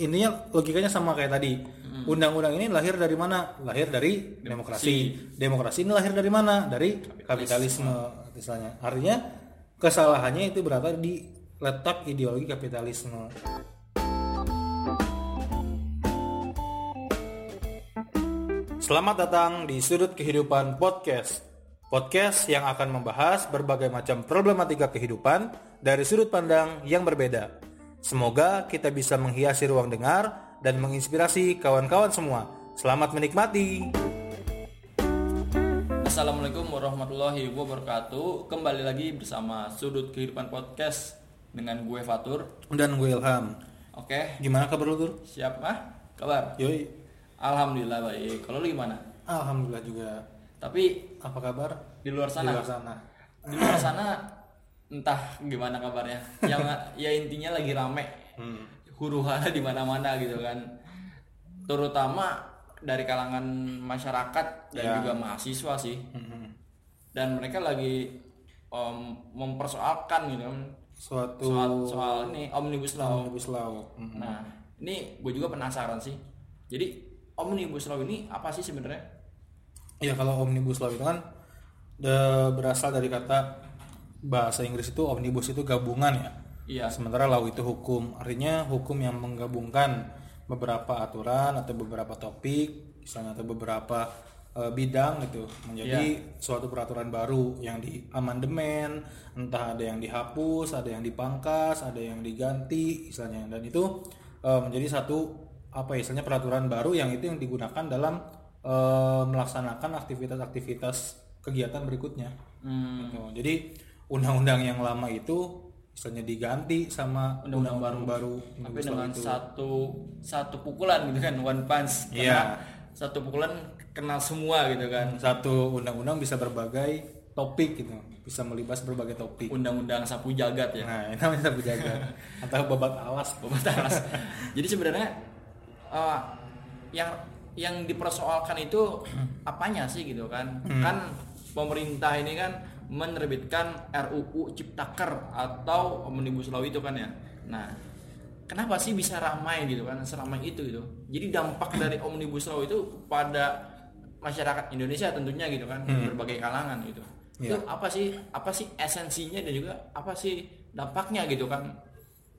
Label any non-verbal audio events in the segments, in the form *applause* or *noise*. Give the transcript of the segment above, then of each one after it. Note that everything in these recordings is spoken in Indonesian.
intinya logikanya sama kayak tadi. Undang-undang ini lahir dari mana? Lahir dari demokrasi. Demokrasi ini lahir dari mana? Dari kapitalisme misalnya. Artinya kesalahannya itu berada di letak ideologi kapitalisme. Selamat datang di Sudut Kehidupan Podcast. Podcast yang akan membahas berbagai macam problematika kehidupan dari sudut pandang yang berbeda. Semoga kita bisa menghiasi ruang dengar dan menginspirasi kawan-kawan semua. Selamat menikmati. Assalamualaikum warahmatullahi wabarakatuh. Kembali lagi bersama Sudut Kehidupan Podcast dengan gue Fatur. Dan gue Ilham. Oke, Gimana kabar lu Tur? siap ah? Kabar? Yoi. Alhamdulillah baik. Kalau lu gimana? Alhamdulillah juga. Tapi Apa kabar? di luar Di sana, luar sana. di luar sana entah gimana kabarnya. Yang *laughs* ya intinya lagi rame. Hmm. Huru hara di mana-mana gitu kan. Terutama dari kalangan masyarakat dan Ya. juga mahasiswa sih. Mhm. Dan mereka lagi em, mempersoalkan gitu kan Suatu soal soal ini omnibus law. omnibus law. Mhm. Nah, ini gue juga penasaran sih. Jadi omnibus law ini apa sih sebenarnya? Ya kalau omnibus law itu kan de- berasal dari kata bahasa Inggris itu omnibus itu gabungan ya. Iya. Sementara law itu hukum, artinya hukum yang menggabungkan beberapa aturan atau beberapa topik, misalnya atau beberapa eh, bidang gitu menjadi suatu peraturan baru yang diamandemen, entah ada yang dihapus, ada yang dipangkas, ada yang diganti, misalnya dan itu eh, menjadi satu apa ya, istilahnya peraturan baru yang itu yang digunakan dalam eh, melaksanakan aktivitas-aktivitas kegiatan berikutnya. Hmm, Gitu. Jadi undang-undang yang lama itu misalnya diganti sama Undang-undang undang-undang baru. tapi dengan itu. satu satu pukulan gitu kan one punch. Iya. Karena Satu pukulan kenal semua gitu kan. satu undang-undang bisa berbagai topik gitu, bisa melibas berbagai topik. Undang-undang sapu jagat ya. Nah, ini namanya sapu jagat *laughs* atau babat alas. Bobat alas. Jadi sebenarnya eh, yang yang dipersoalkan itu *clears throat* apanya sih gitu kan? Kan pemerintah ini kan menerbitkan RUU Ciptaker atau Omnibus Law itu kan ya. Nah, kenapa sih bisa ramai gitu kan? Seramai itu gitu. Jadi dampak dari Omnibus Law itu pada masyarakat Indonesia tentunya gitu kan, berbagai kalangan gitu. Itu apa sih? Apa sih esensinya dan juga apa sih dampaknya gitu kan?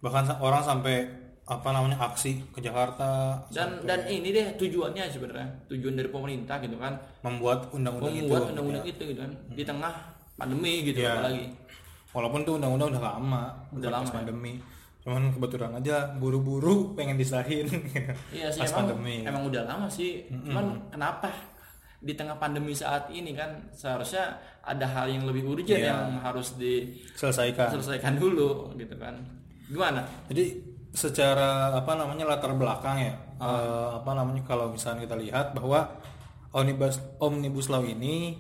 Bahkan orang sampai apa namanya aksi ke Jakarta dan dan ini deh tujuannya sebenarnya tujuan dari pemerintah gitu kan membuat undang-undang itu. membuat undang-undang itu gitu kan di tengah pandemi gitu Iya. apalagi Walaupun tuh undang-undang udah lama, Udah lama ya. pandemi. Cuman kebetulan aja buru-buru pengen disahin *laughs* iya sih pas emang pandemi. emang udah lama sih cuman kenapa di tengah pandemi saat ini kan seharusnya ada hal yang lebih urgent Iya. yang harus Selesaikan. diselesaikan dulu gitu kan gimana Jadi secara apa namanya latar belakang ya, Ah. eh, apa namanya kalau misalnya kita lihat bahwa omnibus omnibus law ini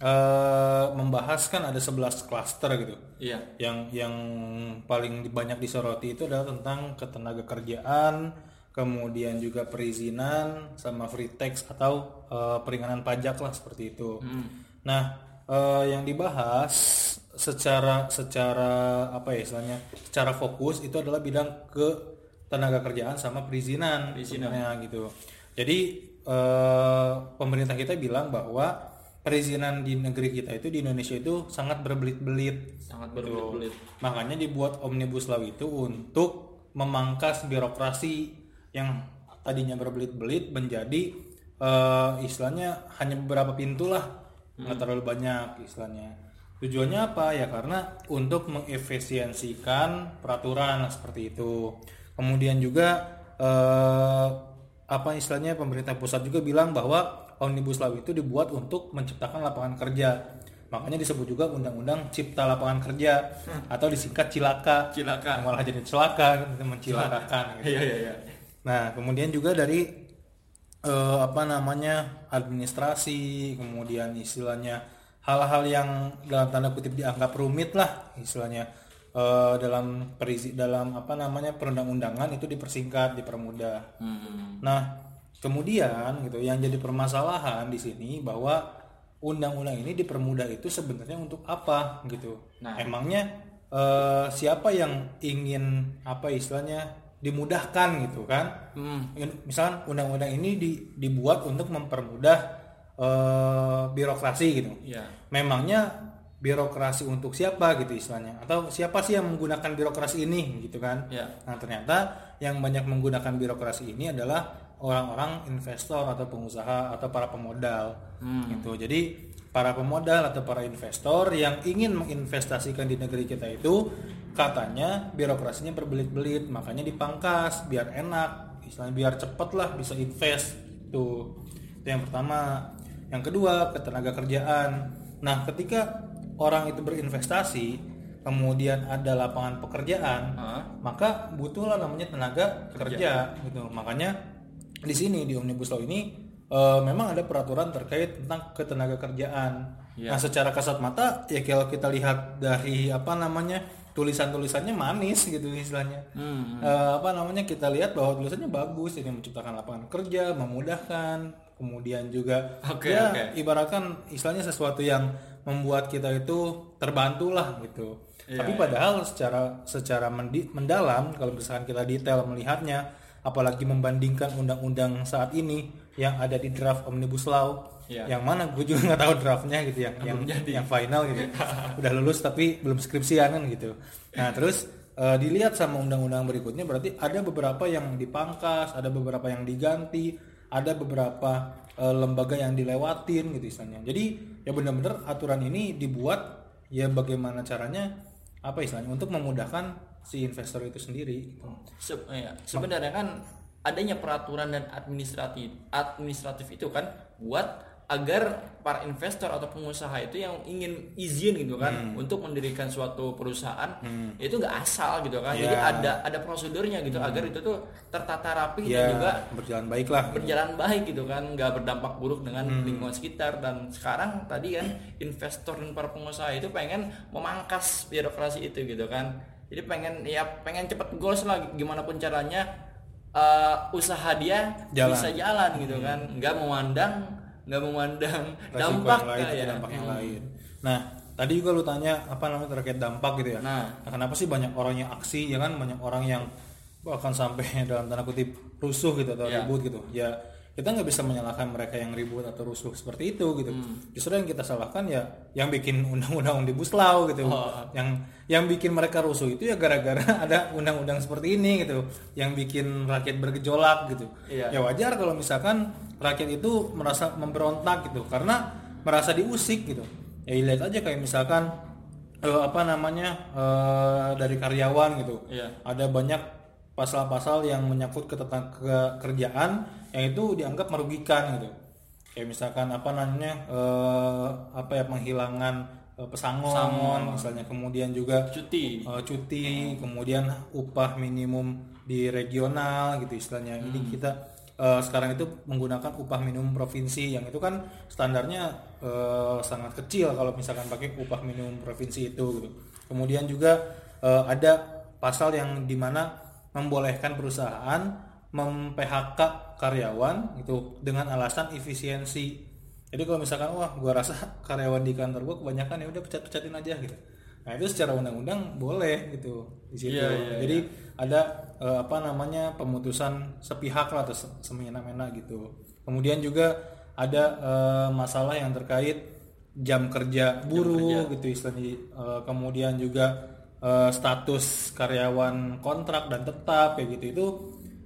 eh, membahas kan ada 11 klaster gitu. iya Yang yang paling banyak disoroti itu adalah tentang ketenaga kerjaan, kemudian juga perizinan sama free tax atau eh, peringanan pajak lah seperti itu. Nah, eh, yang dibahas secara secara apa ya istilahnya secara fokus itu adalah bidang ke tenaga kerjaan sama perizinan sebenarnya gitu jadi eh, pemerintah kita bilang bahwa perizinan di negeri kita itu di Indonesia itu sangat berbelit-belit. Sangat berbelit-belit. Makanya dibuat omnibus law itu untuk memangkas birokrasi yang tadinya berbelit-belit menjadi eh, istilahnya hanya beberapa pintu lah. Nggak terlalu banyak istilahnya. Tujuannya apa? Ya karena untuk mengefisiensikan peraturan seperti itu. Kemudian juga eh, apa istilahnya pemerintah pusat juga bilang bahwa omnibus law itu dibuat untuk menciptakan lapangan kerja makanya disebut juga undang-undang cipta lapangan kerja atau disingkat cilaka Cilaka. malah jadi celaka mencilakakan gitu. iya iya iya Nah, kemudian juga dari eh, apa namanya administrasi, kemudian istilahnya hal-hal yang dalam tanda kutip dianggap rumit lah istilahnya eh, dalam perizi dalam apa namanya perundang-undangan itu dipersingkat, dipermudah. Hmm. Nah, kemudian gitu yang jadi permasalahan di sini bahwa undang-undang ini dipermudah itu sebenarnya untuk apa gitu. Nah. Emangnya eh, siapa yang ingin apa istilahnya dimudahkan gitu kan. Hmm. Misalkan undang-undang ini di- dibuat untuk mempermudah eh, birokrasi gitu. Iya. Memangnya birokrasi untuk siapa gitu istilahnya atau siapa sih yang menggunakan birokrasi ini gitu kan? Iya. Nah ternyata yang banyak menggunakan birokrasi ini adalah orang-orang investor atau pengusaha atau para pemodal gitu. Jadi para pemodal atau para investor yang ingin menginvestasikan di negeri kita itu katanya birokrasinya berbelit-belit makanya dipangkas biar enak istilahnya biar cepet lah bisa invest tuh itu yang pertama. Yang kedua ketenaga kerjaan. Nah ketika orang itu berinvestasi kemudian ada lapangan pekerjaan Hah? maka butuhlah namanya tenaga kerja, gitu. Makanya di sini di omnibus law ini eh, memang ada peraturan terkait tentang ketenaga kerjaan Ya. nah secara kasat mata ya kalau kita lihat dari apa namanya tulisan-tulisannya manis gitu istilahnya Hmm. Eh, apa namanya kita lihat bahwa tulisannya bagus ini menciptakan lapangan kerja memudahkan kemudian juga Oke, ya oke. ibaratkan istilahnya sesuatu yang membuat kita itu terbantu lah gitu Iya, tapi padahal secara secara mendi- mendalam kalau misalkan kita detail melihatnya apalagi membandingkan undang-undang saat ini yang ada di draft omnibus law. Iya. yang mana? Gue juga nggak tahu draftnya gitu yang yang, yang final gitu. *laughs* Udah lulus tapi belum skripsian kan gitu. Nah terus eh, dilihat sama undang-undang berikutnya berarti ada beberapa yang dipangkas ada beberapa yang diganti ada beberapa eh, lembaga yang dilewatin gitu istilahnya. Jadi ya benar-benar aturan ini dibuat ya bagaimana caranya apa istilahnya untuk memudahkan si investor itu sendiri gitu. Se- ya, sebenarnya kan adanya peraturan dan administratif administratif itu kan buat agar para investor atau pengusaha itu yang ingin izin gitu kan untuk mendirikan suatu perusahaan itu nggak asal gitu kan. Jadi Ya. ada ada prosedurnya gitu agar itu tuh tertata rapi ya dan juga berjalan baik lah berjalan baik gitu kan nggak berdampak buruk dengan lingkungan sekitar. Dan sekarang tadi kan investor dan para pengusaha itu pengen memangkas birokrasi itu gitu kan jadi pengen ya pengen cepet goals lah gimana pun caranya eh, usaha dia Jalan. bisa jalan gitu kan nggak memandang nggak memandang *laughs* Resiko dampak yang lain atau dampak yang lain. Nah, tadi juga lu tanya apa namanya terkait dampak gitu ya. Nah. kenapa sih banyak orang yang aksi ya kan banyak orang yang bahkan sampai *laughs* dalam tanda kutip rusuh gitu atau Ya. ribut gitu. Ya kita nggak bisa menyalahkan mereka yang ribut atau rusuh seperti itu gitu. Hmm. Justru yang kita salahkan ya yang bikin undang-undang omnibus law gitu. Oh. Yang yang bikin mereka rusuh itu ya gara-gara *laughs* ada undang-undang seperti ini gitu. Yang bikin rakyat bergejolak gitu. Iya. Ya wajar kalau misalkan rakyat itu merasa memberontak gitu karena merasa diusik gitu. Ya lihat aja kayak misalkan eh, apa namanya eh, dari karyawan gitu. Iya. Ada banyak pasal-pasal yang menyangkut ke tentang kerjaan yang itu dianggap merugikan gitu. Kayak misalkan apa namanya eh, apa ya penghilangan eh, pesangon, misalnya kemudian juga cuti eh, cuti, kemudian upah minimum di regional gitu istilahnya. Ini kita eh, sekarang itu menggunakan upah minimum provinsi yang itu kan standarnya eh, sangat kecil kalau misalkan pakai upah minimum provinsi itu gitu. Kemudian juga eh, ada pasal yang di mana membolehkan perusahaan mem-PHK karyawan itu dengan alasan efisiensi. Jadi kalau misalkan wah gua rasa *laughs* karyawan di kantor gua kebanyakan ya udah pecat-pecatin aja gitu. Nah, itu secara undang-undang boleh gitu di situ. Iya, iya, Jadi ada eh, apa namanya pemutusan sepihak lah atau se- semena-mena gitu. Kemudian juga ada eh, masalah yang terkait jam kerja buruh gitu istilahnya. Eh, kemudian juga status karyawan kontrak dan tetap kayak gitu itu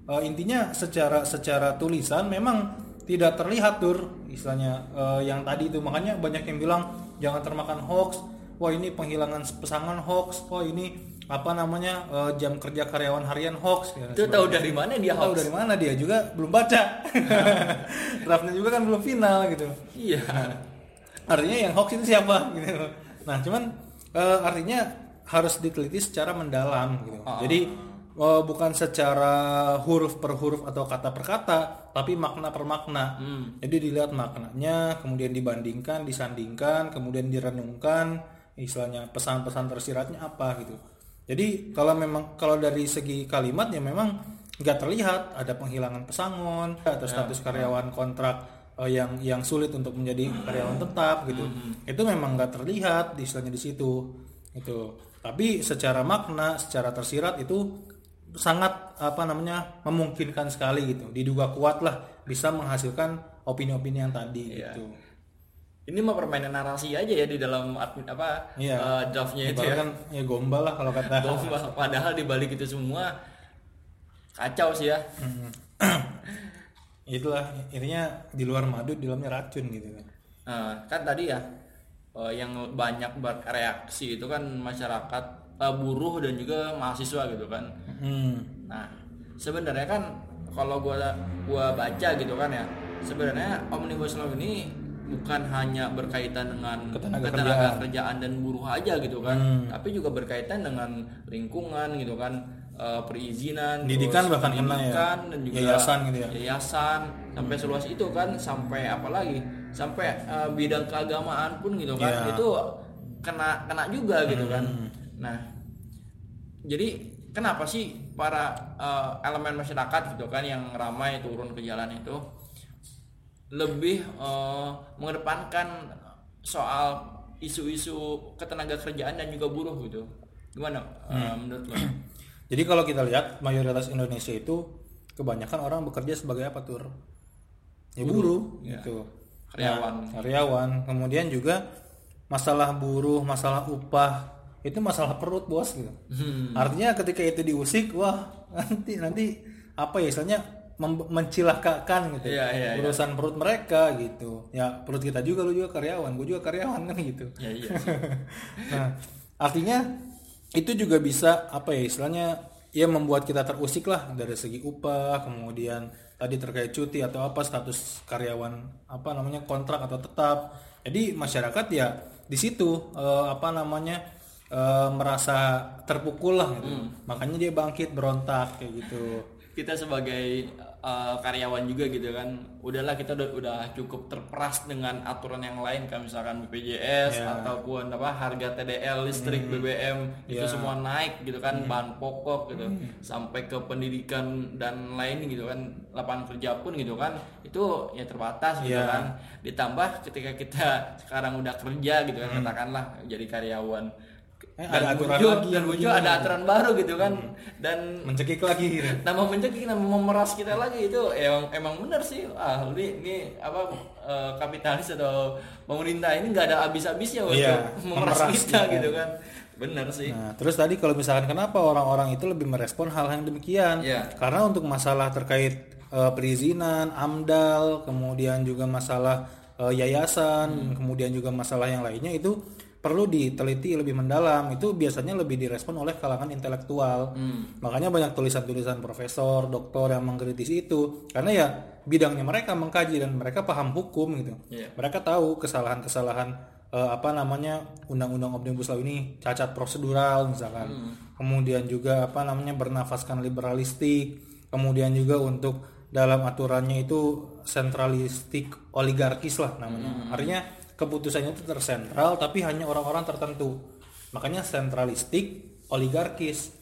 eh, intinya secara secara tulisan memang tidak terlihat tur istilahnya eh, yang tadi itu. Makanya banyak yang bilang jangan termakan hoax. Wah ini penghilangan pesangon hoax. Wah ini apa namanya eh, jam kerja karyawan harian hoax. Ya, itu tahu dari mana dia tahu dari mana dia juga belum baca. *laughs* Draftnya juga kan belum final gitu. Iya. Artinya yang hoax itu siapa gitu. Nah cuman eh, artinya harus diteliti secara mendalam gitu. Ah. jadi eh, bukan secara huruf per huruf atau kata per kata tapi makna per makna. Hmm. jadi dilihat maknanya kemudian dibandingkan disandingkan kemudian direnungkan istilahnya pesan-pesan tersiratnya apa gitu. Jadi kalau memang kalau dari segi kalimat ya memang nggak terlihat ada penghilangan pesangon atau status karyawan kontrak eh, yang yang sulit untuk menjadi karyawan tetap gitu. Itu memang nggak terlihat istilahnya di situ itu tapi secara makna secara tersirat itu sangat apa namanya memungkinkan sekali gitu diduga kuat lah bisa menghasilkan opini-opini yang tadi Iya. gitu Ini mah permainan narasi aja ya di dalam admin apa Iya. eh, draftnya itu ya. kan ya gombal lah kalau kata Gombal. Padahal di balik itu semua kacau sih ya. *clears throat* itulah intinya di luar madu di dalamnya racun gitu kan Nah, kan tadi ya eh, yang banyak bereaksi itu kan masyarakat eh, buruh dan juga mahasiswa gitu kan. hmm. Nah, sebenarnya kan kalau gua gua baca gitu kan ya, sebenarnya omnibus law ini bukan hanya berkaitan dengan Ketenaga ketenaga kerjaan dan buruh aja gitu kan, Hmm. tapi juga berkaitan dengan lingkungan gitu kan, eh, perizinan, Pendidikan bahkan ya. pendidikan dan juga Yayasan gitu ya. yayasan sampai seluas itu kan, sampai apa lagi, sampai eh, bidang keagamaan pun gitu kan, Ya. itu kena kena juga gitu kan. Hmm. Nah, jadi kenapa sih para eh, elemen masyarakat gitu kan yang ramai turun ke jalan itu lebih eh, mengedepankan soal isu-isu ketenaga kerjaan dan juga buruh gitu gimana eh, menurut lo? *clears throat* jadi kalau kita lihat mayoritas Indonesia itu kebanyakan orang bekerja sebagai apa tur ya buruh ya. gitu Karyawan. Nah, karyawan kemudian juga masalah buruh masalah upah itu masalah perut bos gitu Hmm. artinya ketika itu diusik wah nanti nanti apa ya istilahnya mencilakakan gitu Iya, iya, iya. urusan perut mereka gitu ya perut kita juga lu juga karyawan gue juga karyawan kan gitu ya iya *laughs* sih. nah artinya itu juga bisa apa ya istilahnya ya membuat kita terusik lah dari segi upah kemudian tadi terkait cuti atau apa status karyawan apa namanya kontrak atau tetap jadi masyarakat ya di situ eh, apa namanya eh, merasa terpukul lah gitu. Makanya dia bangkit berontak kayak gitu. *laughs* Kita sebagai eh, karyawan juga gitu kan udahlah kita udah udah cukup terperas dengan aturan yang lain kayak misalkan BPJS Ya. ataupun apa harga TDL listrik BBM itu Ya. semua naik gitu kan bahan pokok gitu. Sampai ke pendidikan dan lain gitu kan lapangan kerja pun gitu kan itu ya terbatas gitu Ya. kan. Ditambah ketika kita sekarang udah kerja gitu kan katakanlah jadi karyawan Eh, dan ada aturan muncul, lagi dan muncul ada aturan baru gitu kan dan mencekik lagi gitu. nama mencekik nama memeras kita lagi itu emang emang benar sih ah ini ini apa eh, kapitalis atau pemerintah ini nggak ada habis-habisnya untuk Iya, *laughs* memeras, memeras kita kita. gitu kan benar sih Nah, terus tadi kalau misalkan kenapa orang-orang itu lebih merespon hal yang demikian? Iya. Karena untuk masalah terkait eh, perizinan, AMDAL, kemudian juga masalah eh, yayasan, kemudian juga masalah yang lainnya itu perlu diteliti lebih mendalam. Itu biasanya lebih direspon oleh kalangan intelektual. Makanya banyak tulisan-tulisan profesor, doktor yang mengkritisi itu karena ya bidangnya mereka mengkaji dan mereka paham hukum gitu. Iya. Mereka tahu kesalahan-kesalahan eh, apa namanya undang-undang omnibus law ini cacat prosedural misalkan kemudian juga apa namanya bernafaskan liberalistik kemudian juga untuk dalam aturannya itu sentralistik oligarkis lah namanya artinya keputusannya itu tersentral tapi hanya orang-orang tertentu. Makanya sentralistik oligarkis.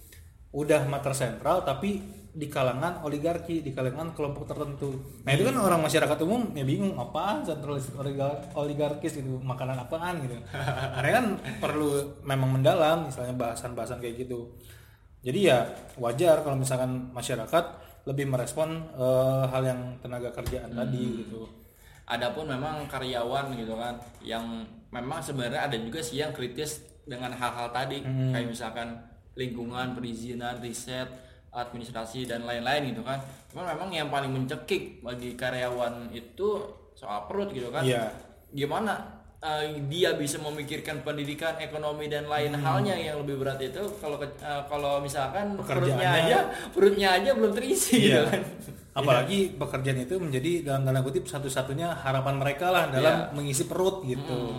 Udah mah tersentral tapi di kalangan oligarki di kalangan kelompok tertentu. Nah itu kan orang masyarakat umum ya bingung apaan sentralis oligar- oligarkis itu makanan apaan gitu? *laughs* Karena kan perlu memang mendalam misalnya bahasan-bahasan kayak gitu. Jadi ya wajar kalau misalkan masyarakat lebih merespon eh, hal yang tenaga kerjaan tadi gitu Adapun memang karyawan gitu kan yang memang sebenarnya ada juga sih yang kritis dengan hal-hal tadi kayak misalkan lingkungan, perizinan, riset, administrasi dan lain-lain gitu kan. Cuman memang yang paling mencekik bagi karyawan itu soal perut gitu kan. Iya. Gimana eh, dia bisa memikirkan pendidikan, ekonomi dan lain halnya yang lebih berat itu kalau eh, kalau misalkan perutnya aja perutnya aja belum terisi gitu Iya. kan. apalagi pekerjaan itu menjadi dalam tanda kutip satu-satunya harapan mereka lah dalam Iya. mengisi perut gitu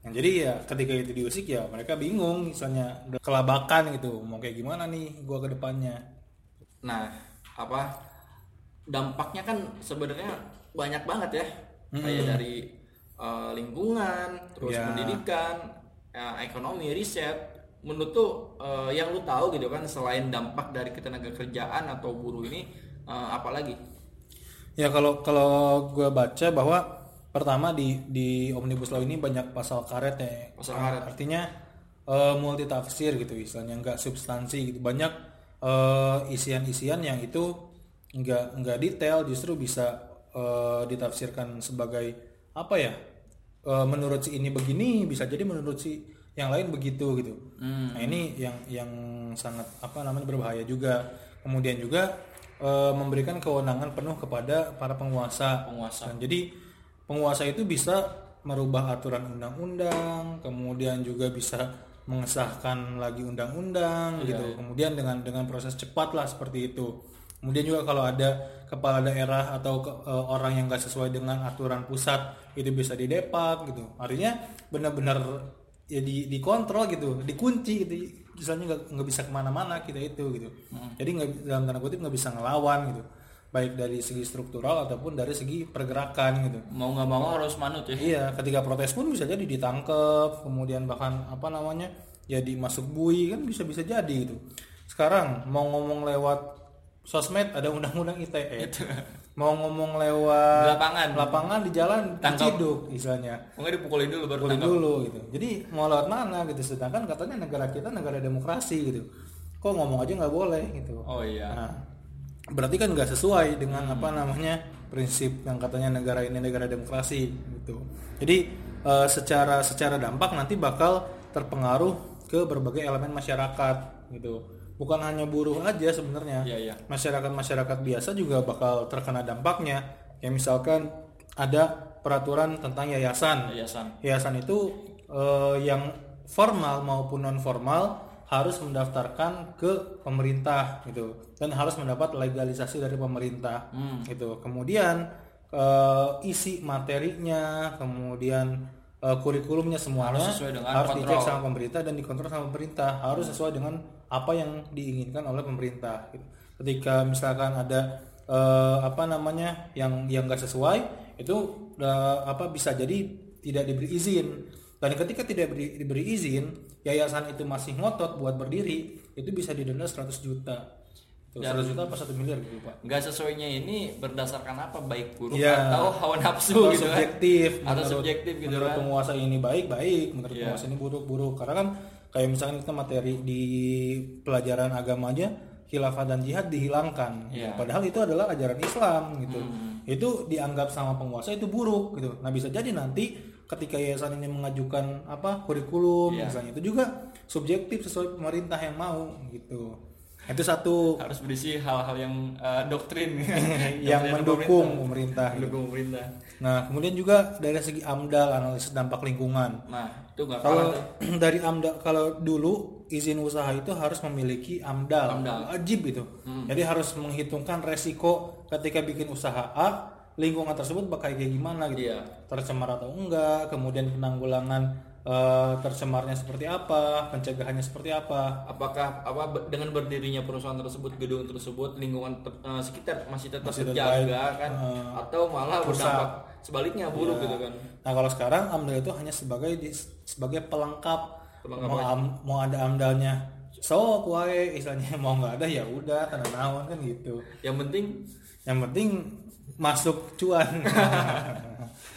Nah, jadi ya ketika itu diusik ya mereka bingung misalnya udah kelabakan gitu mau kayak gimana nih gua ke depannya Nah, apa dampaknya kan sebenarnya banyak banget ya. Kayak dari eh, lingkungan, terus Ya. pendidikan, eh, ekonomi, riset. Menurut tuh eh, yang lu tahu gitu kan selain dampak dari ketenaga kerjaan atau buruh ini eh, apa lagi? Ya kalau kalau gue baca bahwa pertama di di omnibus law ini banyak pasal karet ya. Pasal karet. Artinya eh, multi tafsir gitu istilahnya nggak substansi gitu. Banyak eh, isian-isian yang itu nggak nggak detail justru bisa eh, ditafsirkan sebagai apa ya Eh, menurut si ini begini bisa jadi menurut si yang lain begitu gitu nah ini yang yang sangat apa namanya berbahaya juga kemudian juga eh, memberikan kewenangan penuh kepada para penguasa Penguasa. Dan jadi penguasa itu bisa merubah aturan undang-undang, kemudian juga bisa mengesahkan lagi undang-undang gitu. Kemudian dengan dengan proses cepat lah seperti itu. Kemudian juga kalau ada kepala daerah atau ke- eh, orang yang nggak sesuai dengan aturan pusat itu bisa didepak gitu. Artinya benar-benar ya di dikontrol gitu, dikunci gitu. Misalnya nggak nggak bisa ke mana-mana kita itu gitu. Jadi nggak dalam tanda kutip nggak bisa ngelawan gitu baik dari segi struktural ataupun dari segi pergerakan gitu. mau nggak mau harus manut ya Iya, ketika protes pun bisa jadi ditangkap, kemudian bahkan apa namanya ya dimasuk bui kan bisa-bisa jadi gitu. Sekarang mau ngomong lewat sosmed ada undang-undang ITE, mau ngomong lewat lapangan. lapangan di jalan diciduk istilahnya. mau nggak dipukulin dulu baru tangkap dulu gitu. Jadi mau lewat mana gitu. Sedangkan katanya negara kita negara demokrasi gitu. Kok ngomong aja nggak boleh gitu. oh iya Nah, berarti kan nggak sesuai dengan apa namanya prinsip yang katanya negara ini negara demokrasi gitu. Jadi eh, secara secara dampak nanti bakal terpengaruh ke berbagai elemen masyarakat gitu. Bukan hanya buruh aja sebenarnya. Iya, iya. Masyarakat masyarakat biasa juga bakal terkena dampaknya. Ya misalkan ada peraturan tentang yayasan. yayasan Yayasan itu eh, yang formal maupun non formal harus mendaftarkan ke pemerintah gitu dan harus mendapat legalisasi dari pemerintah gitu. Kemudian eh, isi materinya, kemudian eh, kurikulumnya semuanya Harus sesuai dengan harus kontrol. dicek sama pemerintah dan dikontrol sama pemerintah. Harus sesuai dengan apa yang diinginkan oleh pemerintah. Gitu. Ketika misalkan ada eh, apa namanya yang yang nggak sesuai itu eh, apa bisa jadi tidak diberi izin dan ketika tidak diberi, diberi izin yayasan itu masih ngotot buat berdiri itu bisa didenda 100 juta 100 juta apa 1 miliar gitu pak nggak sesuainya ini berdasarkan apa baik buruk Iya. atau hawa nafsu atau gitu kan subjektif atau menurut- subjektif gitu menurut kan penguasa ini baik baik menurut Iya. penguasa ini buruk buruk karena kan kayak misalkan kita materi di pelajaran agama aja khilafah dan jihad dihilangkan. Hmm. padahal itu adalah ajaran Islam gitu itu dianggap sama penguasa itu buruk gitu nah bisa jadi nanti ketika yayasan ini mengajukan apa kurikulum Iya. misalnya itu juga subjektif sesuai pemerintah yang mau gitu itu satu harus berisi hal-hal yang eh, doktrin *laughs* yang Doktrin mendukung pemerintah. pemerintah gitu. mendukung pemerintah Nah, kemudian juga dari segi AMDAL analisis dampak lingkungan. nah itu kalah Kalau *clears throat* dari AMDAL kalau dulu izin usaha itu harus memiliki AMDAL, AMDAL. wajib itu. Jadi harus menghitungkan resiko ketika bikin usaha A, lingkungan tersebut bakal kayak gimana gitu. Iya. Tercemar atau enggak, kemudian penanggulangan eh, tercemarnya seperti apa, pencegahannya seperti apa. apakah apa dengan berdirinya perusahaan tersebut gedung tersebut lingkungan ter- eh, sekitar masih tetap Masih terjaga kan Eh, atau malah berdampak sebaliknya buruk Ya. gitu kan Nah kalau sekarang AMDAL itu hanya sebagai dis- sebagai pelengkap. Pelengkap mau, am- mau ada AMDALnya sok wae istilahnya *laughs* mau nggak ada ya udah tanda naon kan gitu. yang penting Yang penting masuk cuan. *laughs*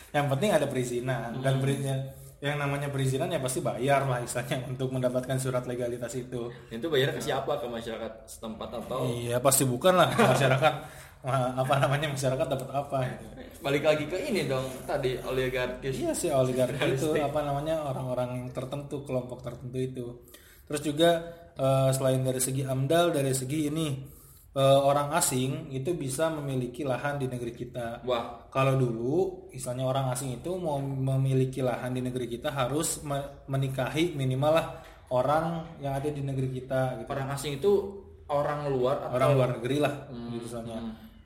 yang penting ada perizinan Hmm. dan perizinan yang namanya perizinan ya pasti bayar lah istilahnya *laughs* untuk mendapatkan surat legalitas itu. itu bayar ke siapa? Ke masyarakat setempat atau? Iya pasti bukan lah. Masyarakat. *laughs* Apa namanya? Masyarakat dapat apa gitu. balik lagi ke ini dong tadi oligarkis. Iya sih oligarki itu apa namanya? Orang-orang tertentu kelompok tertentu itu. Terus juga eh, selain dari segi amdal dari segi ini eh, orang asing itu bisa memiliki lahan di negeri kita. wah Kalau dulu misalnya orang asing itu mau memiliki lahan di negeri kita harus me- menikahi minimal lah orang yang ada di negeri kita gitu. orang asing itu orang luar atau Orang luar negeri lah gitu misalnya.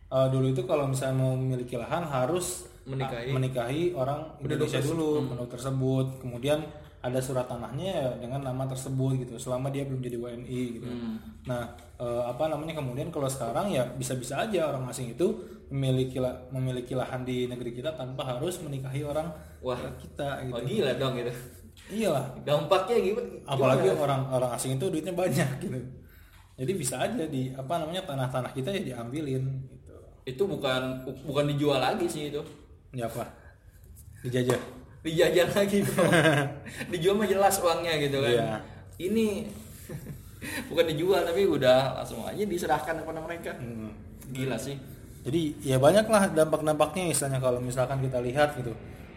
Eh, dulu itu kalau misalnya mau memiliki lahan harus Menikahi. menikahi orang Indonesia dulu penduduk tersebut kemudian ada surat tanahnya ya dengan nama tersebut gitu. Selama dia belum jadi WNI gitu. Nah eh, apa namanya kemudian kalau sekarang ya bisa-bisa aja orang asing itu memiliki memiliki lahan di negeri kita tanpa harus menikahi orang Wah. kita gitu. Wah, gila dong gitu. Iyalah. Dampaknya gimana? Apalagi orang orang asing itu duitnya banyak gitu. Jadi bisa aja di apa namanya tanah-tanah kita ya diambilin gitu. Itu bukan bukan dijual lagi sih itu. Ya apa dijajah dijajan lagi *laughs* dijual mah jelas uangnya gitu kan. Iya. ini *laughs* bukan dijual tapi udah langsung aja diserahkan kepada mereka. Hmm. gila sih. Jadi ya banyak lah dampak-dampaknya misalnya kalau misalkan kita lihat gitu.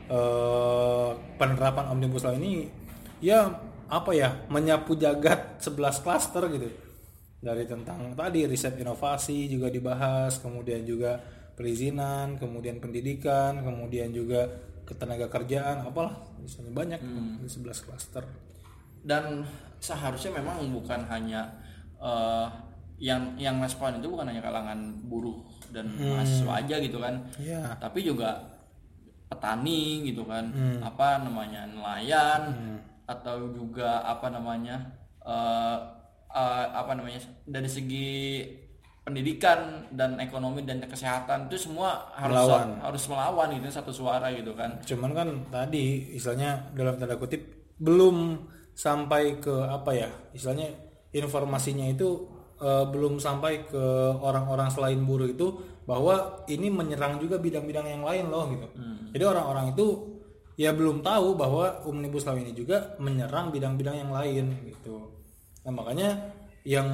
Eh, penerapan omnibus law ini ya apa ya menyapu jagat 11 klaster gitu. Dari tentang tadi riset inovasi juga dibahas kemudian juga perizinan kemudian pendidikan kemudian juga ketenaga kerjaan apalah misalnya banyak di 11 klaster. Dan seharusnya memang bukan hanya eh, yang yang respon itu bukan hanya kalangan buruh dan mahasiswa aja gitu kan ya tapi juga petani gitu kan apa namanya nelayan atau juga apa namanya eh, eh, apa namanya dari segi pendidikan dan ekonomi dan kesehatan itu semua harus Melawan. harus melawan gitu satu suara gitu kan. Cuman kan tadi istilahnya dalam tanda kutip belum sampai ke apa ya istilahnya informasinya itu eh, belum sampai ke orang-orang selain buruh itu bahwa ini menyerang juga bidang-bidang yang lain loh gitu. Jadi orang-orang itu ya belum tahu bahwa omnibus law ini juga menyerang bidang-bidang yang lain gitu. Nah makanya yang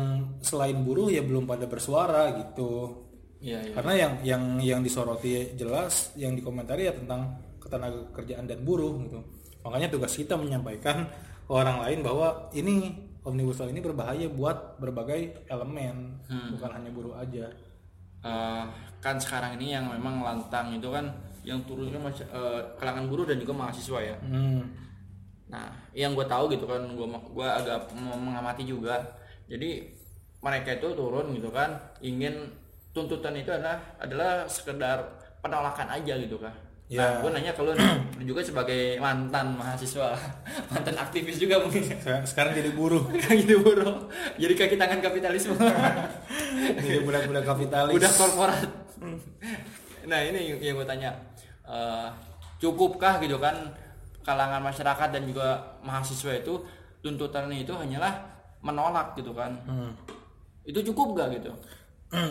selain buruh ya belum pada bersuara gitu Iya, iya. karena yang yang yang disoroti jelas yang dikomentari ya tentang ketenaga kerjaan dan buruh gitu makanya tugas kita menyampaikan ke orang lain bahwa ini omnibus law ini berbahaya buat berbagai elemen bukan hanya buruh aja Eh, kan sekarang ini yang memang lantang itu kan yang turun masih, eh, kalangan buruh dan juga mahasiswa ya. hmm. Nah, yang gue tahu gitu kan, gue gua agak mengamati juga. Jadi mereka itu turun gitu kan, ingin tuntutan itu adalah adalah sekedar penolakan aja gitu kan. Ya. Nah, gue nanya ke lu nih, *clears throat* juga sebagai mantan mahasiswa, *laughs* mantan aktivis juga mungkin. Sekarang jadi buruh *laughs* gitu bro. Jadi kaki tangan kapitalisme. *laughs* jadi budak-budak kapitalis udah korporat nah ini yang gue tanya Eh, cukupkah gitu kan kalangan masyarakat dan juga mahasiswa itu tuntutannya itu hanyalah menolak gitu kan. Hmm. itu cukup gak gitu? *clears throat*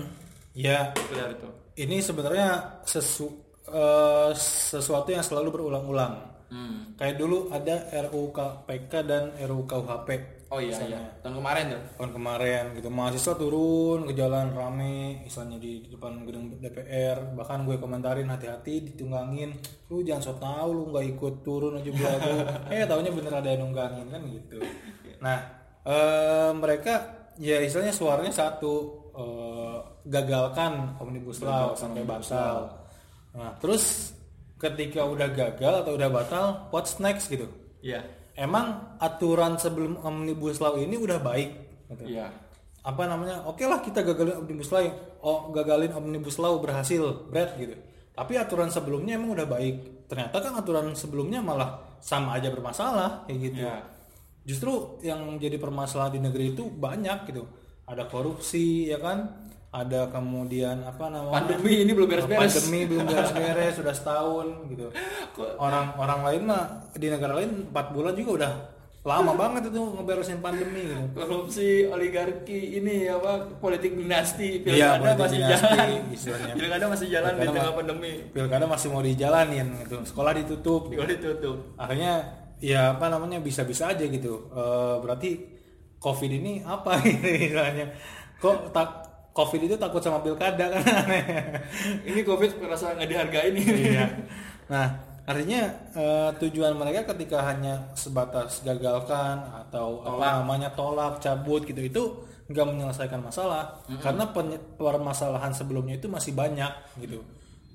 Ya. Sekedar itu. Ini sebenarnya sesu eh, sesuatu yang selalu berulang-ulang. Hmm. kayak dulu ada RUU KPK dan RUU KUHP oh iya iya. Tahun kemarin tuh? Tahun kemarin gitu. Mahasiswa turun ke jalan rame misalnya di depan gedung DPR bahkan gue komentarin hati-hati ditunggangin. Lu jangan so tau lu nggak ikut turun aja belagu *laughs* eh taunya bener ada yang nunggangin kan gitu. Nah eh, mereka ya istilahnya suaranya satu. Eh, gagalkan omnibus law sampai batal. Nah terus ketika udah gagal atau udah batal what's next gitu? Iya. Emang aturan sebelum omnibus law ini udah baik? Gitu. iya. Apa namanya? Oke lah kita gagalin omnibus law. Oh gagalin omnibus law berhasil berat gitu. Tapi aturan sebelumnya emang udah baik. Ternyata kan aturan sebelumnya malah sama aja bermasalah kayak gitu. Iya. Justru yang jadi permasalahan di negeri itu banyak gitu. Ada korupsi ya kan? Ada kemudian apa namanya? Pandemi ini belum beres-beres. Pandemi belum beres-beres sudah setahun gitu. *laughs* Orang orang lain mah di negara lain empat bulan juga udah lama banget itu ngeberesin pandemi gitu. Korupsi oligarki ini apa politik dinasti. Iya, pilkada politik masih dinasti, jalan. istilahnya. pilkada masih jalan di Pilkada tengah ma- pandemi. pilkada masih mau dijalanin gitu. Sekolah ditutup. Kalau ditutup. Akhirnya ya apa namanya bisa-bisa aja gitu. Eh, berarti covid ini apa *laughs* gitu misalnya kok tak covid itu takut sama pilkada kan? *laughs* Ini covid merasa nggak dihargain nih Iya. Nah, artinya eh, tujuan mereka ketika hanya sebatas gagalkan atau apa namanya tolak, cabut gitu itu nggak menyelesaikan masalah. Karena pen- permasalahan sebelumnya itu masih banyak gitu.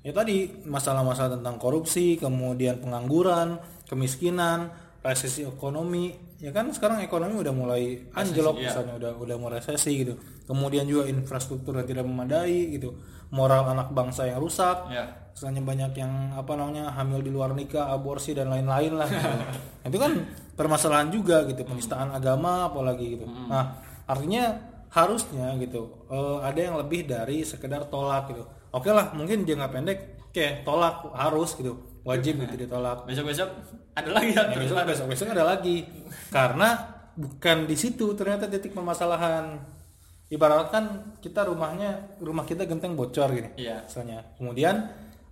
Ya tadi masalah-masalah tentang korupsi, kemudian pengangguran, kemiskinan, resesi ekonomi. Ya kan sekarang ekonomi udah mulai anjlok iya. misalnya udah udah mau resesi gitu. Kemudian juga infrastruktur yang tidak memadai gitu. Moral anak bangsa yang rusak ya misalnya banyak yang apa namanya hamil di luar nikah, aborsi dan lain-lain lah. gitu. *laughs* itu kan permasalahan juga gitu, penistaan agama apalagi gitu. Nah, artinya harusnya gitu eh, ada yang lebih dari sekedar tolak gitu. Oke lah, mungkin jangka pendek, oke tolak harus gitu, wajib gitu ditolak. besok besok ada lagi ya besok besok besok ada lagi karena bukan di situ ternyata titik permasalahan ibaratkan kita rumahnya rumah kita genteng bocor gini Iya. misalnya kemudian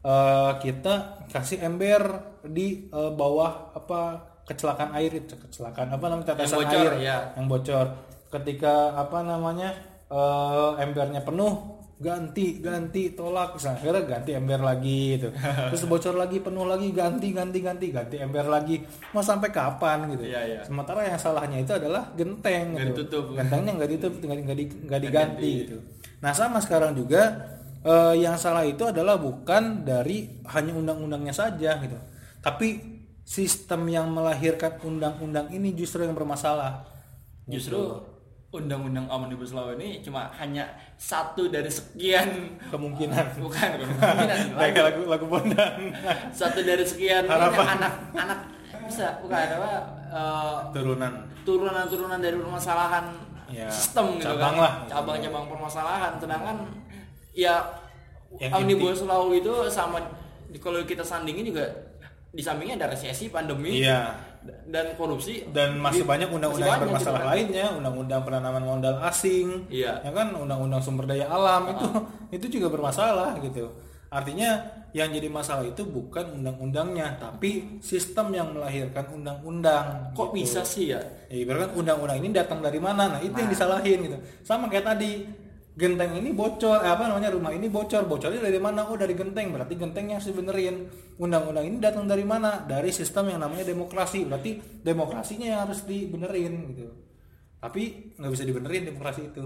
eh, kita kasih ember di eh, bawah apa kecelakaan air itu kecelakaan apa namanya tetesan bocor, air iya. yang bocor ketika apa namanya eh, embernya penuh ganti ganti tolak. Misalnya akhirnya ganti ember lagi gitu. *laughs* Terus bocor lagi penuh lagi ganti ganti ganti ganti ember lagi. Mau sampai kapan gitu? Iya, iya. sementara yang salahnya itu adalah genteng Nggak gitu. ditutup. gentengnya nggak ditutup nggak *laughs* nggak di- nggak diganti gitu. Nah sama sekarang juga eh, yang salah itu adalah bukan dari hanya undang-undangnya saja gitu. Tapi sistem yang melahirkan undang-undang ini justru yang bermasalah. Justru undang-undang omnibus law ini cuma hanya satu dari sekian. Kemungkinan. Bukan *laughs* bukan kemungkinan. *laughs* Kayak lagu lagu Bondan. *laughs* Satu dari sekian Harapan. anak-anak bisa bukan apa eh, turunan. Turunan-turunan dari permasalahan Ya, sistem gitu cabang kan. lah. cabang-cabang permasalahan. Sedangkan ya Yang omnibus law itu sama kalau kita sandingin juga di sampingnya ada resesi pandemi. Iya dan korupsi. Dan masih Di- banyak undang-undang yang bermasalah gitu kan. lainnya undang-undang penanaman modal asing Iya. ya kan? Undang-undang sumber daya alam itu itu juga bermasalah gitu. Artinya yang jadi masalah itu bukan undang-undangnya tapi sistem yang melahirkan undang-undang kok gitu. bisa sih ya? Ya ibaratkan undang-undang ini datang dari mana? Nah itu yang disalahin gitu. Sama kayak tadi genteng ini bocor eh, apa namanya rumah ini bocor. Bocornya dari mana? Oh dari genteng. Berarti genteng yang dibenerin. Undang-undang ini datang dari mana? Dari sistem yang namanya demokrasi. Berarti demokrasinya yang harus dibenerin gitu. Tapi nggak bisa dibenerin demokrasi itu.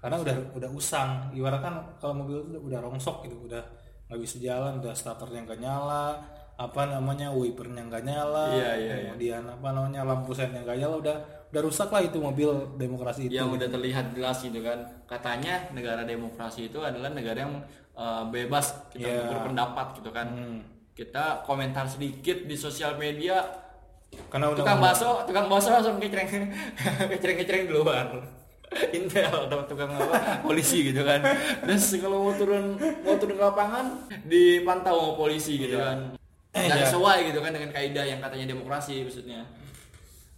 Karena udah udah usang. Ibaratkan kalau mobil itu udah rongsok gitu. Udah nggak bisa jalan udah starternya nggak nyala apa namanya wipernya nggak nyala Iya, iya, iya. kemudian apa namanya lampu sennya nggak nyala udah udah rusak lah itu mobil demokrasi itu yang udah terlihat jelas gitu kan. Katanya negara demokrasi itu adalah negara yang eh, bebas kita Iya. berpendapat gitu kan. Hmm. kita komentar sedikit di sosial media. Karena udah tukang bakso tukang bakso langsung kecreng kecreng di luar intel atau tukang apa polisi gitu kan. Terus kalau mau turun mau turun ke lapangan dipantau sama polisi gitu kan. Eh, nggak iya. sesuai gitu kan dengan kaidah yang katanya demokrasi maksudnya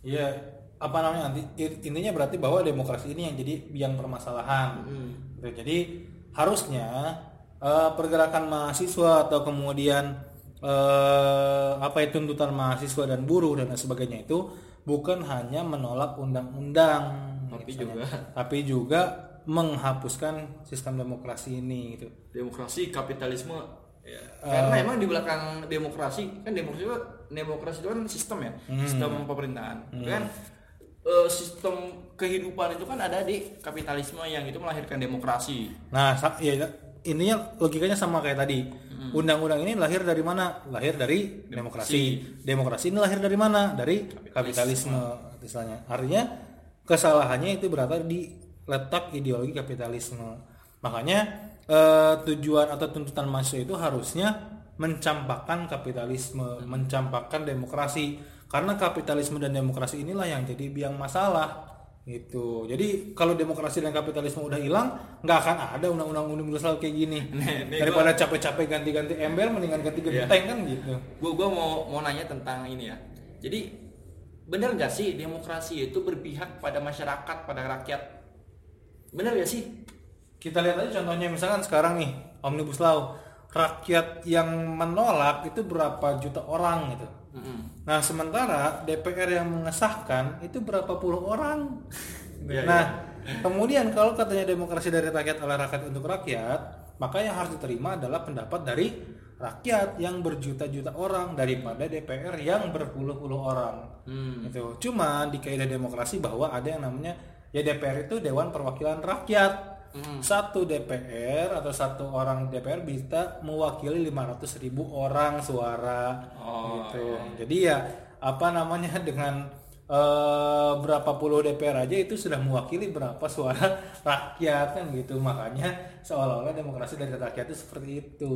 Iya, apa namanya nanti intinya berarti bahwa demokrasi ini yang jadi biang permasalahan. Hmm. Gitu. Jadi harusnya eh, pergerakan mahasiswa atau kemudian eh, apa itu tuntutan mahasiswa dan buruh dan sebagainya itu bukan hanya menolak undang-undang, Tapi misalnya. juga- tapi juga menghapuskan sistem demokrasi ini gitu. demokrasi kapitalisme Ya, karena emang di belakang demokrasi kan demokrasi itu demokrasi itu kan sistem ya Hmm. sistem pemerintahan kan eh, sistem kehidupan itu kan ada di kapitalisme yang itu melahirkan demokrasi Nah, ya intinya logikanya sama kayak tadi. Undang-undang ini lahir dari mana? Lahir dari demokrasi. Demokrasi ini lahir dari mana? Dari kapitalisme, misalnya. Artinya kesalahannya itu berada di letak ideologi kapitalisme. Makanya eh, tujuan atau tuntutan mahasiswa itu harusnya mencampakkan kapitalisme, mencampakkan demokrasi. Karena kapitalisme dan demokrasi inilah yang jadi biang masalah gitu. Jadi kalau demokrasi dan kapitalisme udah hilang nggak akan ada undang-undang universal kayak gini. *laughs* Nih, nih daripada capek-capek ganti-ganti ember mendingan ganti Iya. genteng kan gitu. Gua gua mau mau nanya tentang ini ya. Jadi benar nggak sih demokrasi itu berpihak pada masyarakat pada rakyat? Benar gak sih kita lihat aja contohnya misalkan sekarang nih omnibus law rakyat yang menolak itu berapa juta orang gitu. Mm-mm. nah sementara DPR yang mengesahkan itu berapa puluh orang? *laughs* Iya, nah kemudian kalau katanya demokrasi dari rakyat oleh rakyat untuk rakyat maka yang harus diterima adalah pendapat dari rakyat yang berjuta-juta orang daripada DPR yang berpuluh-puluh orang. Hmm. itu cuma di kaidah demokrasi bahwa ada yang namanya ya DPR itu Dewan Perwakilan Rakyat Hmm. satu DPR atau satu orang DPR bisa mewakili 500 ribu orang suara Oh, gitu jadi ya apa namanya *laughs* dengan eh, berapa puluh DPR aja itu sudah mewakili berapa suara *laughs* rakyat kan gitu makanya seolah-olah demokrasi dari rakyat itu seperti itu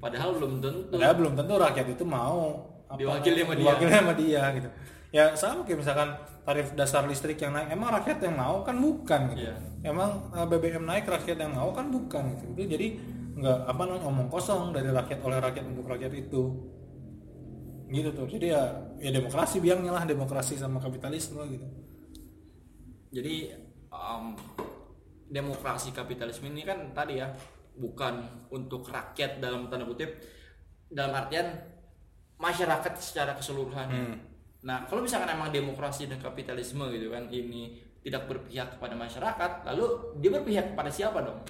padahal belum tentu Padahal belum tentu rakyat itu mau apa, Diwakili sama dia. diwakili sama dia gitu. Ya sama kayak misalkan tarif dasar listrik yang naik, emang rakyat yang mau kan bukan gitu. Iya. Emang eh, BBM naik rakyat yang mau kan bukan gitu. Itu jadi nggak apa namanya omong kosong dari rakyat oleh rakyat untuk rakyat itu. Gitu tuh. Jadi ya ya demokrasi biangnya lah demokrasi sama kapitalisme gitu. jadi em, demokrasi kapitalisme ini kan tadi ya bukan untuk rakyat dalam tanda kutip dalam artian masyarakat secara keseluruhan Hmm. Nah kalau misalkan emang demokrasi dan kapitalisme gitu kan ini tidak berpihak kepada masyarakat, lalu dia berpihak kepada siapa dong?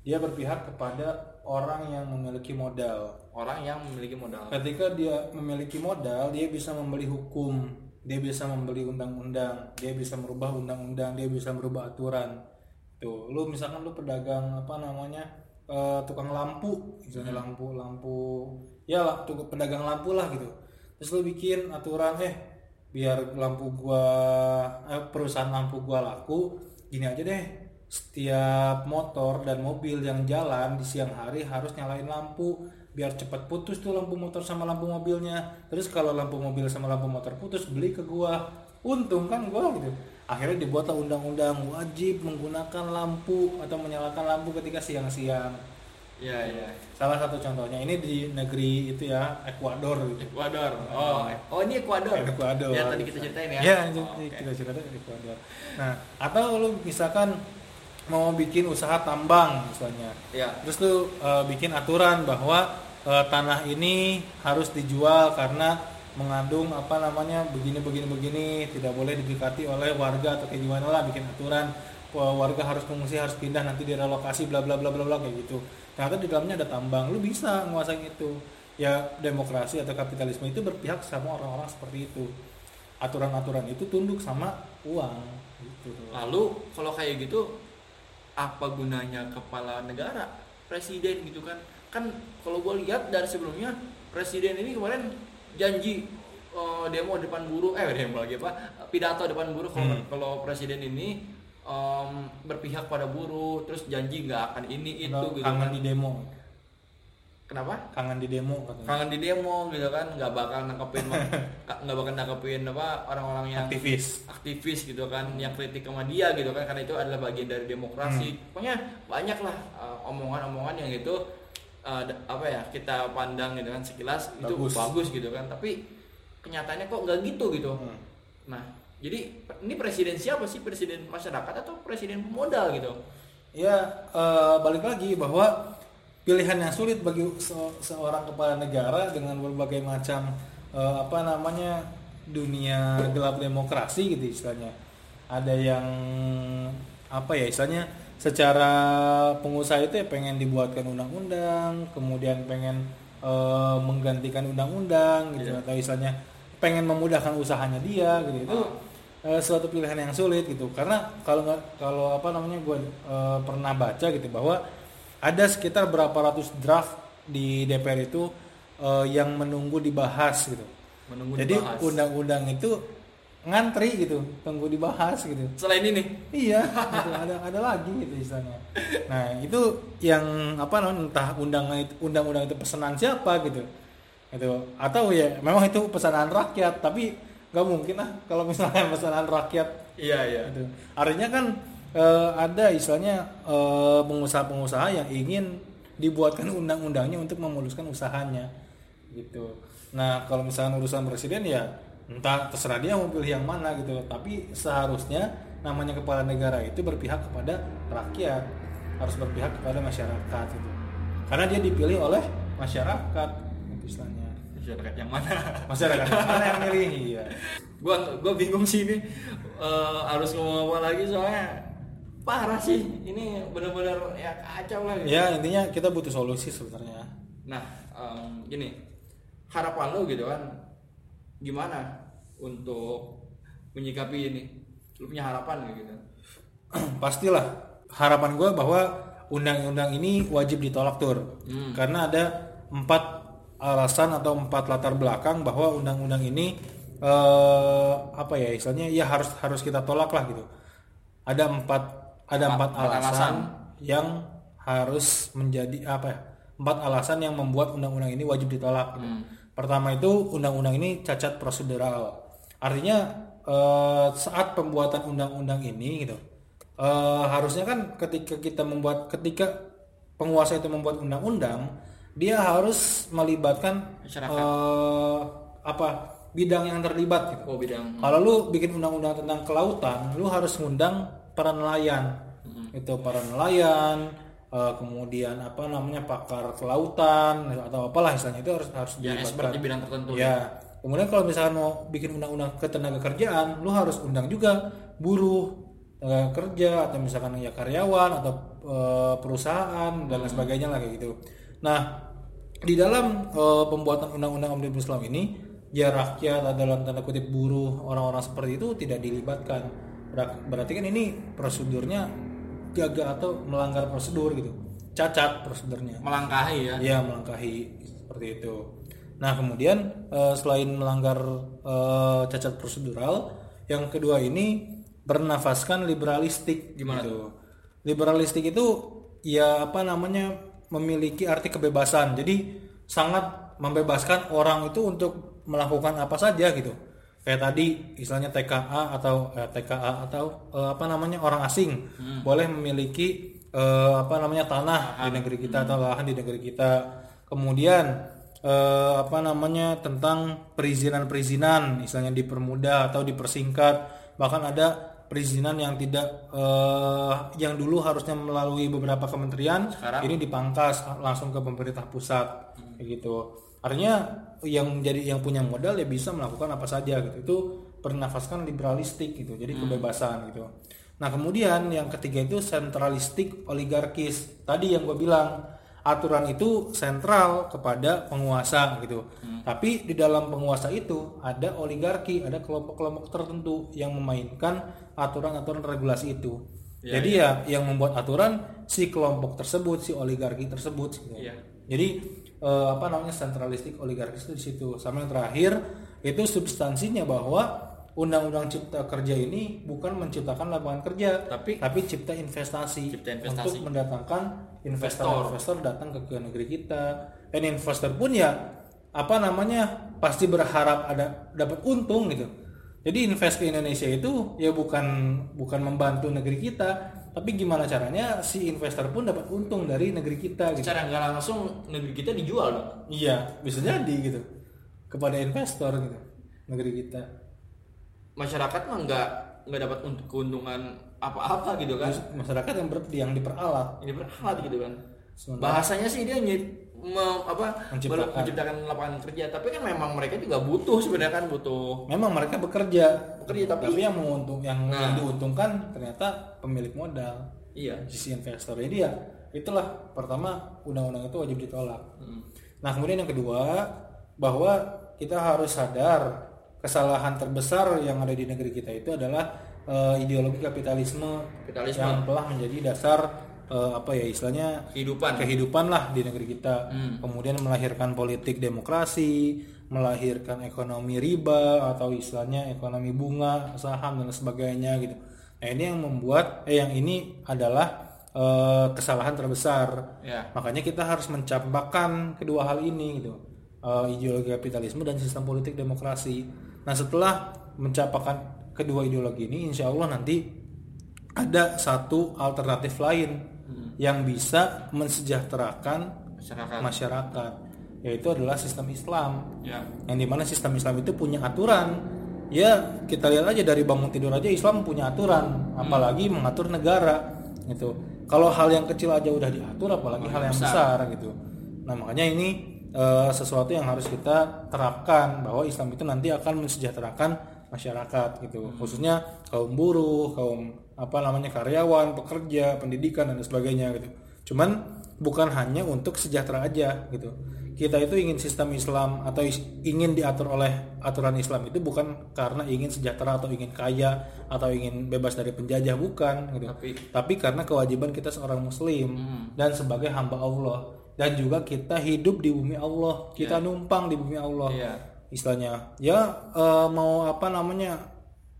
Dia berpihak kepada orang yang memiliki modal. Orang yang memiliki modal. Ketika dia memiliki modal, dia bisa membeli hukum, dia bisa membeli undang-undang, dia bisa merubah undang-undang, dia bisa merubah aturan. Tuh, lu misalkan lu pedagang apa namanya eh, tukang lampu, misalnya lampu, lampu, ya lah, tukang pedagang lampu lah gitu. Terus lu bikin aturan, eh biar lampu gua, eh, perusahaan lampu gua laku, gini aja deh, setiap motor dan mobil yang jalan di siang hari harus nyalain lampu biar cepat putus tuh lampu motor sama lampu mobilnya. Terus kalau lampu mobil sama lampu motor putus beli ke gua. Untung kan gua gitu. Akhirnya dibuatlah undang-undang wajib menggunakan lampu atau menyalakan lampu ketika siang-siang Iya, iya. salah satu contohnya ini di negeri itu ya Ekuador gitu Ekuador. Oh, oh ini Ekuador. Ekuador. Yang tadi kita ceritain ya. Ya, Oh, oke. kita cerita di Ekuador. Nah, atau lu misalkan mau bikin usaha tambang misalnya. Ya. Terus lu eh, bikin aturan bahwa eh, tanah ini harus dijual karena mengandung apa namanya begini begini begini tidak boleh didekati oleh warga atau kayak gimana lah bikin aturan warga harus mengungsi harus pindah nanti direlokasi bla bla bla bla bla kayak gitu. Ternyata di dalamnya ada tambang. Lu bisa nguasain itu. Ya demokrasi atau kapitalisme itu berpihak sama orang-orang seperti itu. Aturan-aturan itu tunduk sama uang gitu. Lalu kalau kayak gitu apa gunanya kepala negara, presiden gitu kan? Kan kalau gue lihat dari sebelumnya presiden ini kemarin janji eh, demo depan buruh, eh demo lagi apa? Pidato depan buruh kalau Hmm. kalau presiden ini em, berpihak pada buruh, terus janji nggak akan ini itu Atau gitu kangen kan? di demo Kenapa? kangen di demo katanya Kangen di demo gitu kan, nggak bakal nangkepin *laughs* nggak bakal nangkepin apa orang-orang yang aktivis aktivis gitu kan yang kritik sama dia gitu kan karena itu adalah bagian dari demokrasi Hmm. pokoknya banyak lah uh, omongan-omongan yang itu uh, apa ya kita pandang gitu kan sekilas itu Bagus. bagus gitu kan tapi kenyataannya kok nggak gitu gitu Hmm. nah jadi ini presiden siapa sih? Presiden masyarakat atau presiden pemodal gitu? Ya eh, balik lagi bahwa pilihan yang sulit bagi se- seorang kepala negara dengan berbagai macam eh, apa namanya dunia gelap demokrasi gitu istilahnya. Ada yang apa ya istilahnya secara pengusaha itu ya pengen dibuatkan undang-undang kemudian pengen eh, menggantikan undang-undang gitu. Iya. atau istilahnya pengen memudahkan usahanya dia gitu. Itu eh, suatu pilihan yang sulit gitu. Karena kalau nggak kalau apa namanya gue eh, pernah baca gitu bahwa ada sekitar berapa ratus draft di DPR itu eh, yang menunggu dibahas gitu. Menunggu jadi dibahas. undang-undang itu ngantri gitu tunggu dibahas gitu. Selain ini. Iya gitu. ada ada lagi gitu istilahnya. Nah itu yang apa namanya entah undangan itu undang-undang itu pesanan siapa gitu. Itu atau ya memang itu pesanan rakyat tapi nggak mungkin lah kalau misalnya pesanan rakyat. Iya iya. Gitu. Artinya kan eh, ada istilahnya eh, pengusaha-pengusaha yang ingin dibuatkan undang-undangnya untuk memuluskan usahanya. Gitu. Nah kalau misalnya urusan presiden ya entah terserah dia mau pilih yang mana gitu. Tapi seharusnya namanya kepala negara itu berpihak kepada rakyat. Harus berpihak kepada masyarakat gitu. Karena dia dipilih oleh masyarakat gitu istilahnya masyarakat yang mana? Masyarakat mana yang milih iya. Gua gua bingung sih ini. Eh, harus ngomong apa lagi? Soalnya parah sih. Ini bener-bener ya kacau lah gitu. ya intinya kita butuh solusi sebenarnya. Nah em, gini. Harapan lo gitu kan gimana untuk menyikapi ini? Lu punya harapan gitu? *clears throat* Pastilah. Harapan gue bahwa undang-undang ini wajib ditolak tur. Hmm. karena ada empat alasan atau empat latar belakang bahwa undang-undang ini eh, apa ya istilahnya ya harus harus kita tolak lah gitu ada empat ada Empat- empat, alasan, alasan. yang harus menjadi apa ya empat alasan yang membuat undang-undang ini wajib ditolak gitu. Hmm. pertama itu undang-undang ini cacat prosedural artinya eh, saat pembuatan undang-undang ini gitu eh, harusnya kan ketika kita membuat ketika penguasa itu membuat undang-undang dia harus melibatkan Masyarakat. eh, apa bidang yang terlibat gitu oh bidang kalau lu bikin undang-undang tentang kelautan, lu harus ngundang para nelayan. Itu para nelayan, eh, kemudian apa namanya pakar kelautan atau apalah istilahnya itu harus harus yang expert di bidang tertentu Ya. Kemudian kalau misalkan mau bikin undang-undang ketenaga kerjaan, lu harus undang juga buruh, tenaga kerja atau misalkan ya karyawan atau eh, perusahaan dan lain sebagainya lah kayak gitu. Nah, di dalam eh, pembuatan undang-undang omnibus law ini ya rakyat dalam tanda kutip buruh orang-orang seperti itu tidak dilibatkan. Ber- Berarti kan ini prosedurnya gagal atau melanggar prosedur gitu. Cacat prosedurnya. melangkahi ya Ya melangkahi seperti itu. Nah kemudian eh, selain melanggar eh, cacat prosedural, yang kedua ini bernafaskan liberalistik. Gimana gitu. Liberalistik itu ya apa namanya memiliki arti kebebasan. Jadi sangat membebaskan orang itu untuk melakukan apa saja gitu. Kayak tadi istilahnya TKA atau eh, TKA atau eh, apa namanya orang asing boleh memiliki eh, apa namanya tanah di negeri kita atau lahan di negeri kita. Kemudian eh, apa namanya tentang perizinan-perizinan, misalnya dipermudah atau dipersingkat. Bahkan ada perizinan yang tidak eh, yang dulu harusnya melalui beberapa kementerian, Sekarang? ini dipangkas langsung ke pemerintah pusat, kayak gitu. Artinya yang jadi yang punya modal ya bisa melakukan apa saja gitu. Itu bernafaskan liberalistik gitu, jadi kebebasan gitu. Nah kemudian yang ketiga itu sentralistik oligarkis. Tadi yang gue bilang aturan itu sentral kepada penguasa gitu. Tapi di dalam penguasa itu ada oligarki, ada kelompok-kelompok tertentu yang memainkan aturan-aturan regulasi itu. Jadi ya yang membuat aturan si kelompok tersebut, si oligarki tersebut. Gitu. Iya. Jadi eh, apa namanya sentralistik oligarkis itu di situ. Sama yang terakhir itu substansinya bahwa undang-undang cipta kerja ini bukan menciptakan lapangan kerja, Tapi- tapi cipta investasi, Cipta investasi. untuk mendatangkan investor-investor datang ke, ke negeri kita. Dan investor pun ya apa namanya pasti berharap ada dapat untung gitu. Jadi invest ke Indonesia itu ya bukan bukan membantu negeri kita, tapi gimana caranya si investor pun dapat untung dari negeri kita gitu. secara nggak langsung negeri kita dijual dong Iya, bisa jadi gitu. Kepada investor gitu negeri kita. Masyarakat mah nggak nggak dapat untuk keuntungan apa-apa gitu kan Masyarakat yang ber, yang diperalat. ini berhalat gitu kan Sementara- bahasanya sih dia nyip, me- apa Menciptakan. menciptakan lapangan kerja tapi kan memang mereka juga butuh sebenarnya kan butuh Memang mereka bekerja, Bekerja, tapi- tapi, yang menguntung yang, Nah. yang diuntungkan ternyata pemilik modal, iya sisi investor. Jadi ya itulah pertama undang-undang itu wajib ditolak. Hmm. Nah kemudian yang kedua bahwa kita harus sadar kesalahan terbesar yang ada di negeri kita itu adalah eh, ideologi kapitalisme, Kapitalisme. yang telah menjadi dasar eh, apa ya istilahnya kehidupan kehidupan lah di negeri kita. Hmm. Kemudian melahirkan politik demokrasi, melahirkan ekonomi riba atau istilahnya ekonomi bunga, saham dan sebagainya gitu. Nah ini yang membuat, eh yang ini adalah eh, kesalahan terbesar. ya Makanya kita harus mencampakkan kedua hal ini gitu. Eh, ideologi kapitalisme dan sistem politik demokrasi. Nah setelah mencampakkan kedua ideologi ini, insya Allah nanti ada satu alternatif lain yang bisa mensejahterakan masyarakat masyarakat, yaitu adalah sistem Islam. ya Yang di mana sistem Islam itu punya aturan. Ya kita lihat aja dari bangun tidur aja Islam punya aturan, apalagi mengatur negara gitu. Kalau hal yang kecil aja udah diatur, apalagi hal yang besar. gitu. Nah makanya ini eh, sesuatu yang harus kita terapkan bahwa Islam itu nanti akan mensejahterakan masyarakat gitu, khususnya kaum buruh, kaum apa namanya karyawan, pekerja, pendidikan dan sebagainya gitu. Cuman bukan hanya untuk sejahtera aja gitu. Kita itu ingin sistem Islam atau is- ingin diatur oleh aturan Islam itu bukan karena ingin sejahtera atau ingin kaya atau ingin bebas dari penjajah bukan gitu. Tapi- Tapi karena kewajiban kita seorang muslim dan sebagai hamba Allah dan juga kita hidup di bumi Allah, kita numpang di bumi Allah. Iya. istilahnya. Ya eh, mau apa namanya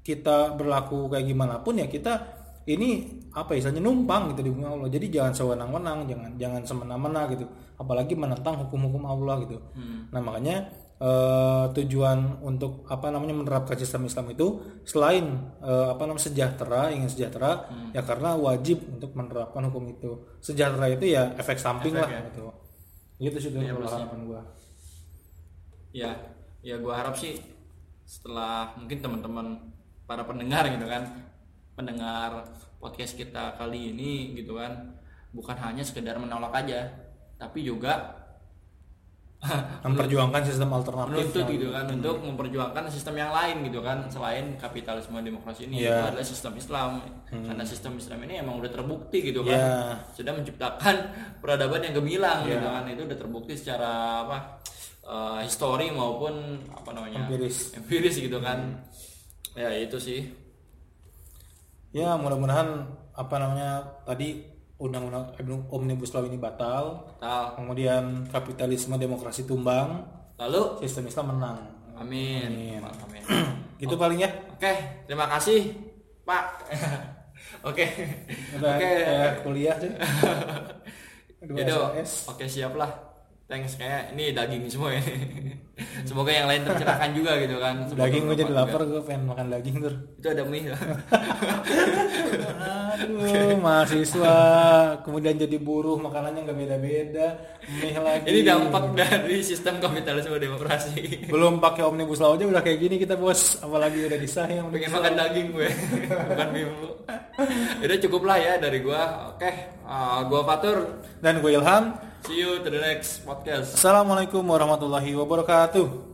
kita berlaku kayak gimana pun ya kita ini apa ya, istilahnya numpang gitu di bumi Allah. Jadi jangan sewenang-wenang jangan jangan semena-mena gitu. Apalagi menentang hukum-hukum Allah gitu. Nah makanya eh, tujuan untuk apa namanya menerapkan sistem Islam itu selain eh, apa namanya sejahtera ingin sejahtera ya karena wajib untuk menerapkan hukum itu sejahtera itu ya efek samping Efek lah ya. gitu gitu sih kalau pasti. harapan gua ya ya gua harap sih setelah mungkin teman-teman para pendengar gitu kan pendengar podcast kita kali ini gitu kan bukan hanya sekedar menolak aja tapi juga *laughs* memperjuangkan sistem alternatif menuntut gitu kan untuk memperjuangkan sistem yang lain gitu kan selain kapitalisme demokrasi ini Iya. itu adalah sistem Islam karena sistem Islam ini emang udah terbukti gitu kan Iya. sudah menciptakan *laughs* peradaban yang gemilang Iya. gitu kan itu udah terbukti secara apa eh, histori maupun apa namanya Empiris. empiris gitu kan ya itu sih ya mudah-mudahan apa namanya tadi undang-undang omnibus law ini batal. Tal. kemudian kapitalisme demokrasi tumbang. Lalu? Sistem Islam menang. Amin. Amin. *clears throat* Gitu paling ya. Oke terima kasih pak. *laughs* Oke. Oke. kayak kuliah SKS *laughs* oke siap lah. Thanks kayak ini daging semua ya. *laughs* Semoga yang lain tercerahkan juga gitu kan. Semoga daging gue jadi lapar gue pengen makan daging juga. Itu ada mie. *laughs* aduh mahasiswa kemudian jadi buruh makanannya nggak beda-beda mie lagi ini dampak dari sistem kapitalisme demokrasi. *laughs* belum pakai omnibus law aja udah kayak gini kita bos apalagi udah disayang Pengen makan daging gue, bukan mie mulu. Udah cukup lah ya dari gua. Oke, uh, gua Fatur. dan gue Ilham See you to the next podcast. Assalamualaikum warahmatullahi wabarakatuh